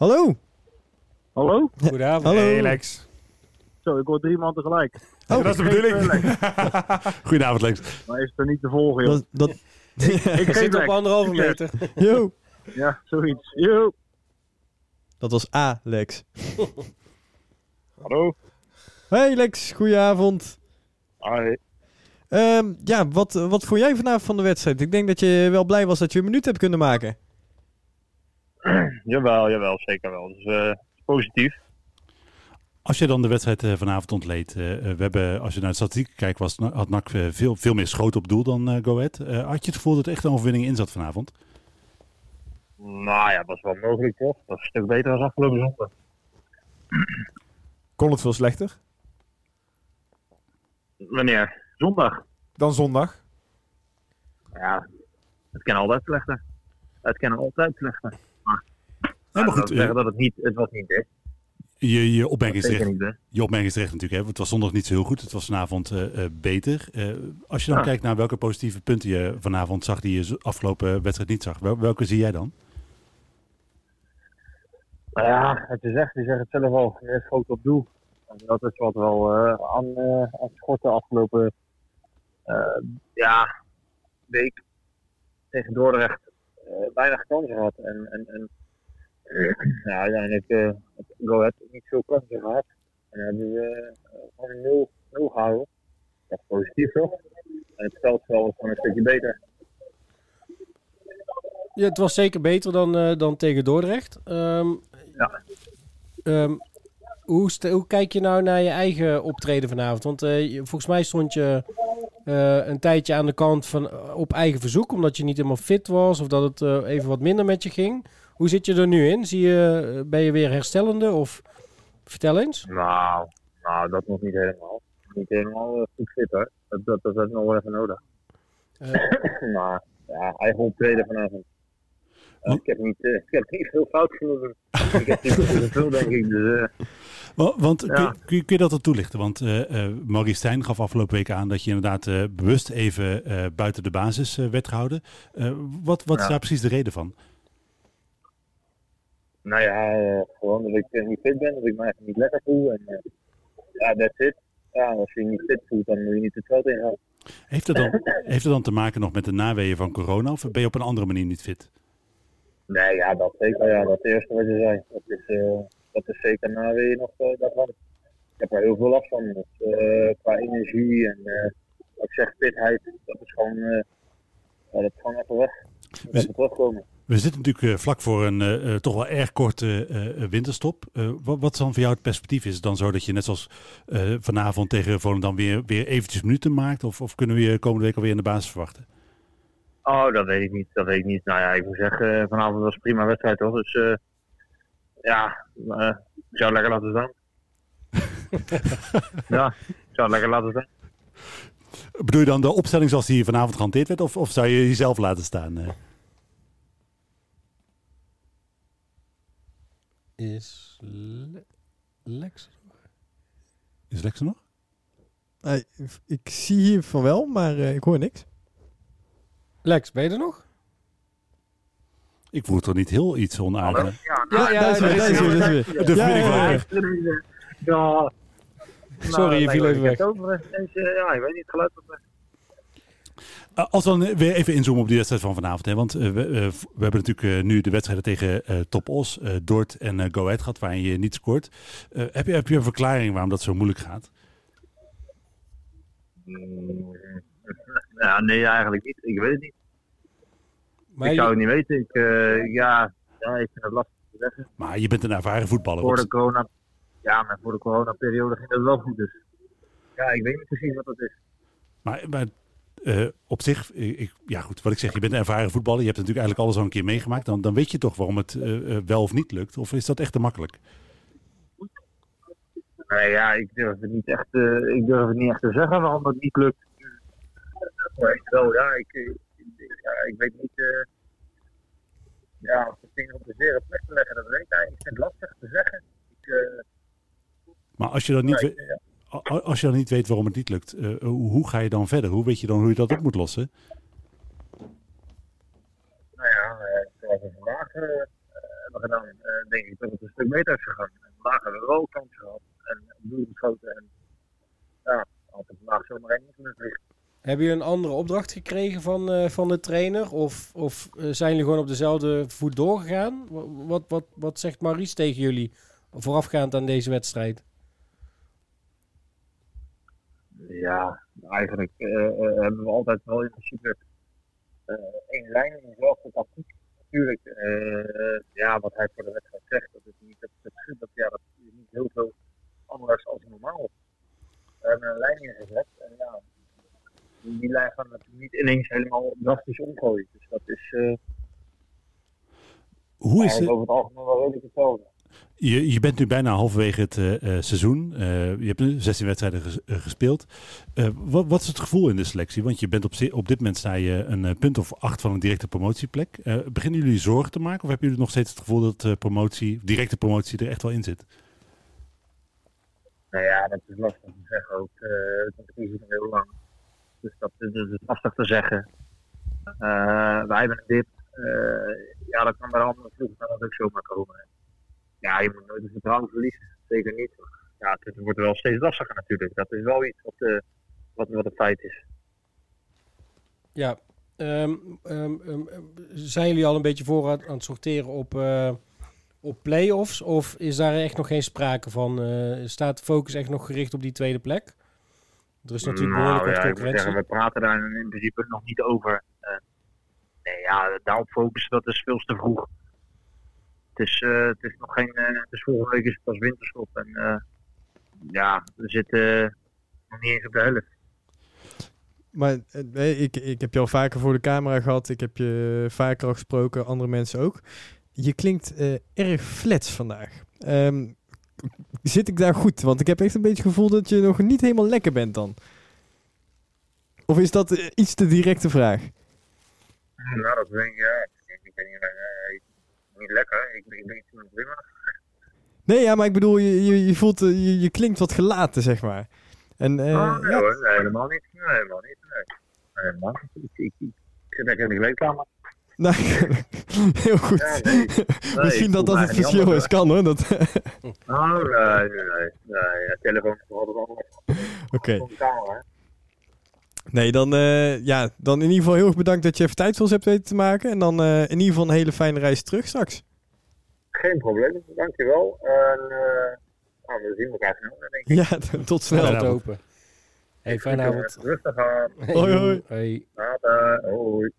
Hallo. Hallo? Goedenavond. Hallo. Hey Lex. Zo, ik hoor drie man tegelijk. Oh, dat is de bedoeling. Goedenavond Lex. Maar is het er niet te volgen, joh. Dat, dat, Ik zitten op Lex. anderhalve Succes. meter. yo. Ja, zoiets. Yo. dat was Alex. Hallo. Hey Lex, goedenavond. Hoi. Ehm, ja, wat, wat vond jij vanavond van de wedstrijd? Ik denk dat je wel blij was dat je een minuut hebt kunnen maken. Jawel, jawel, zeker wel. Dus eh, positief. Als je dan de wedstrijd eh, vanavond ontleed, eh, we hebben, als je naar de statistieken kijkt, was, had NAC veel, veel meer schoten op doel dan Go Ahead. Eh, had je het gevoel dat er echt een overwinning in zat vanavond? Nou ja, dat is wel mogelijk toch? Dat is een stuk beter dan afgelopen zondag. Kon het veel slechter Wanneer? Zondag. dan zondag? Ja, het kan altijd slechter. Het kan altijd slechter. Maar, goed, dat zeggen eh, dat het niet, het was niet dicht. Je, je opmerking is terecht. Je opmerking is terecht natuurlijk. Hè? want Het was zondag niet zo heel goed. Het was vanavond eh, eh, beter. Als je dan Ja. kijkt naar welke positieve punten je vanavond zag die je afgelopen wedstrijd niet zag. Wel- welke zie jij dan? Nou ja, het is echt, je zegt het zelf al, meer schoten op doel. En dat is wat wel aan, aan schorten afgelopen ja, week tegen Dordrecht weinig kansen gehad. En, en, en ja, uiteindelijk heeft Go Ahead niet veel kansen gehad. En dan hebben we eh, gewoon een nul, nul gehouden. Dat is positief toch? En het veldspel was gewoon een stukje beter. Ja, het was zeker beter dan, eh, dan tegen Dordrecht. Ehm, Ja. ehm, hoe, kijk je nou naar je eigen optreden vanavond? Want eh, volgens mij stond je een tijdje aan de kant van, op eigen verzoek, omdat je niet helemaal fit was of dat het even wat minder met je ging. Hoe zit je er nu in? Zie je, eh, ben je weer herstellende? Of vertel eens. Nou, nou, dat nog niet helemaal. Niet helemaal eh, goed fit hoor. Dat, dat, dat is nog wel even nodig. Eh, maar ja, eigen optreden vanavond. Ik, heb niet, ik heb niet veel fout genomen. ik heb niet veel, denk ik. Dus, Wa- Want Ja. kun, je- kun, je, kun je dat dan toelichten? Want eh eh Maurice Stijn gaf afgelopen week aan dat je inderdaad eh, bewust even eh, buiten de basis eh, werd gehouden. Eh, wat wat is daar precies de reden van? Nou ja, eh, gewoon dat ik eh, niet fit ben, dat ik me eigenlijk niet lekker voel. En eh, ja, that's it. Ja, als je je niet fit voelt, dan moet je niet het veld ingaan. Heeft het, dan, heeft het dan te maken nog met de naweeën van corona of ben je op een andere manier niet fit? Nee, ja, dat zeker. Ja, dat eerste wat je zei. Dat is, dat is zeker na weer nog uh, daarvan. Ik heb er heel veel last van. Dus, qua energie en wat ik zeg, fitheid. Dat is gewoon, ja, dat is gewoon even weg. Dat even terugkomen. We zitten natuurlijk uh, vlak voor een uh, toch wel erg korte uh, winterstop. wat, wat dan voor jou het perspectief? Is het dan zo dat je net zoals vanavond tegen Volendam weer, weer eventjes minuten maakt? Of, of kunnen we je komende week alweer in de basis verwachten? Oh, dat weet ik niet. Dat weet ik niet. Nou ja, ik moet zeggen, vanavond was een prima wedstrijd toch. Dus ja, ik zou het lekker laten staan. ja, ik zou het lekker laten staan. Bedoel je dan de opstelling zoals die vanavond gehanteerd werd? Of, of zou je jezelf laten staan? Is Le Lex Is Lex er nog? Uh, ik zie hier van wel, maar uh, ik hoor niks. Lex, ben je er nog? Ik voel toch niet heel iets onaardig. Ja, ja, ja, dat. Dat. De. Sorry, je viel even weg. Ja, ik weet niet, geluid op Uh, als we dan weer even inzoomen op die wedstrijd van vanavond. Hè? Want uh, we, uh, we, hebben natuurlijk nu de wedstrijden tegen Top Os, Dort en Go Ahead gehad, waarin je niet scoort. heb, je, heb je een verklaring waarom dat zo moeilijk gaat? Mm, ja, nee, eigenlijk niet. Ik weet het niet. Maar ik je... zou het niet weten. Ik, ja, ja, ik vind het lastig te zeggen. Maar je bent een ervaren voetballer. Voor de corona, ja, maar voor de coronaperiode ging het wel goed. Dus ja, ik weet niet precies wat dat is. Maar, maar uh, op zich, ik, ja goed, wat ik zeg, je bent een ervaren voetballer. Je hebt natuurlijk eigenlijk alles al een keer meegemaakt. Dan, dan weet je toch waarom het uh, wel of niet lukt. Of is dat echt te makkelijk? Nee, ja, ik durf het niet echt, ik durf het niet echt te zeggen waarom het niet lukt. Wel, ja, ik, ja, ik weet niet. ja, of het dingen op de zere plek te leggen, dat weet ik eigenlijk. Ik vind het lastig te zeggen. Ik, maar als je dan niet. Ja als je dan niet weet waarom het niet lukt, uh, hoe ga je dan verder? Hoe weet je dan hoe je dat op moet lossen? Nou ja, uh, zoals we vandaag uh, hebben gedaan. eh, denk ik dat het een stuk beter is gegaan. En vandaag hebben we wel kansen gehad en doel geschoten. En ja, had het vandaag zomaar één niet liggen. Hebben jullie een andere opdracht gekregen van, eh, van de trainer? Of, of eh, zijn jullie gewoon op dezelfde voet doorgegaan? Wa- Wat, wat, wat zegt Maurice tegen jullie voorafgaand aan deze wedstrijd? Ja, eigenlijk eh, eh, hebben we altijd wel in principe eh, één lijn in dezelfde tactiek. Natuurlijk, ja, wat hij voor de wedstrijd zegt, dat is niet dat, dat, dat, ja, dat is niet heel veel anders als normaal. We hebben een lijn ingezet en ja, die, lijn gaan we natuurlijk niet ineens helemaal drastisch omgooien. Dus dat is Hoe is het? over het algemeen wel redelijk hetzelfde. Je, je bent nu bijna halverwege het eh, eh, seizoen. Eh, je hebt nu 16 wedstrijden ges- gespeeld. Wat, wat is het gevoel in de selectie? Want je bent op, op dit moment sta je een punt of acht van een directe promotieplek. Beginnen jullie zorgen te maken? Of hebben jullie nog steeds het gevoel dat promotie, directe promotie er echt wel in zit? Nou ja, dat is lastig te zeggen ook. de competitie is heel lang. Dus dat is, lastig te zeggen. Wij hebben. Eh, ja, dat kan bij de andere ploegen ook zomaar komen. Ja, je moet nooit het vertrouwen verliezen. Zeker niet. Ja, het wordt wel steeds lastiger natuurlijk. Dat is wel iets wat, eh, wat, wat een feit is. Ja, ehm, ehm, ehm, zijn jullie al een beetje voor aan, het sorteren op, eh, op play-offs? Of is daar echt nog geen sprake van? Eh, staat de focus echt nog gericht op die tweede plek? Er is natuurlijk behoorlijk nou, wat ja, concurrentie. zeggen, we praten daar in principe nog niet over. Nee, ja, daarop focussen, dat is veel te vroeg. Het is, eh, het is nog geen. eh, het is volgende week is het pas winterstop. En eh, ja, we zitten nog niet eens op de helft. Maar ik, ik heb je al vaker voor de camera gehad. Ik heb je vaker al gesproken, andere mensen ook. Je klinkt erg flats vandaag. Ehm, zit ik daar goed? Want ik heb echt een beetje het gevoel dat je nog niet helemaal lekker bent dan. Of is dat iets te directe vraag? Nou, dat denk ik, ja. Ik, ik ben niet, eh, niet lekker. Ik, ik ben niet prima. Nee, ja, maar ik bedoel, je, je, je voelt, eh, je, je klinkt wat gelaten, zeg maar. En eh, oh, nee ja, hoor, nee, helemaal niet. Nee, helemaal niet. Nee. Helemaal niet. Ik, ik, ik, ik zit lekker in de kleedkamer. nou, heel goed. Ja, nee. Nee, Misschien dat dat het verschil is, kan hoor. Dat, Oh, nee, nee, nee. nee. Ja, telefoon is altijd anders. Oké. Nee, dan, eh, ja, dan in ieder geval heel erg bedankt dat je even tijd voor ons hebt weten te maken. En dan eh, in ieder geval een hele fijne reis terug straks. Geen probleem, dankjewel. En uh, nou, we zien elkaar snel, denk ik. Ja, tot snel. Fijne open. Hey, fijne avond. Rustig aan. Hey, Hoi, hoi. Hey. Later. Hoi.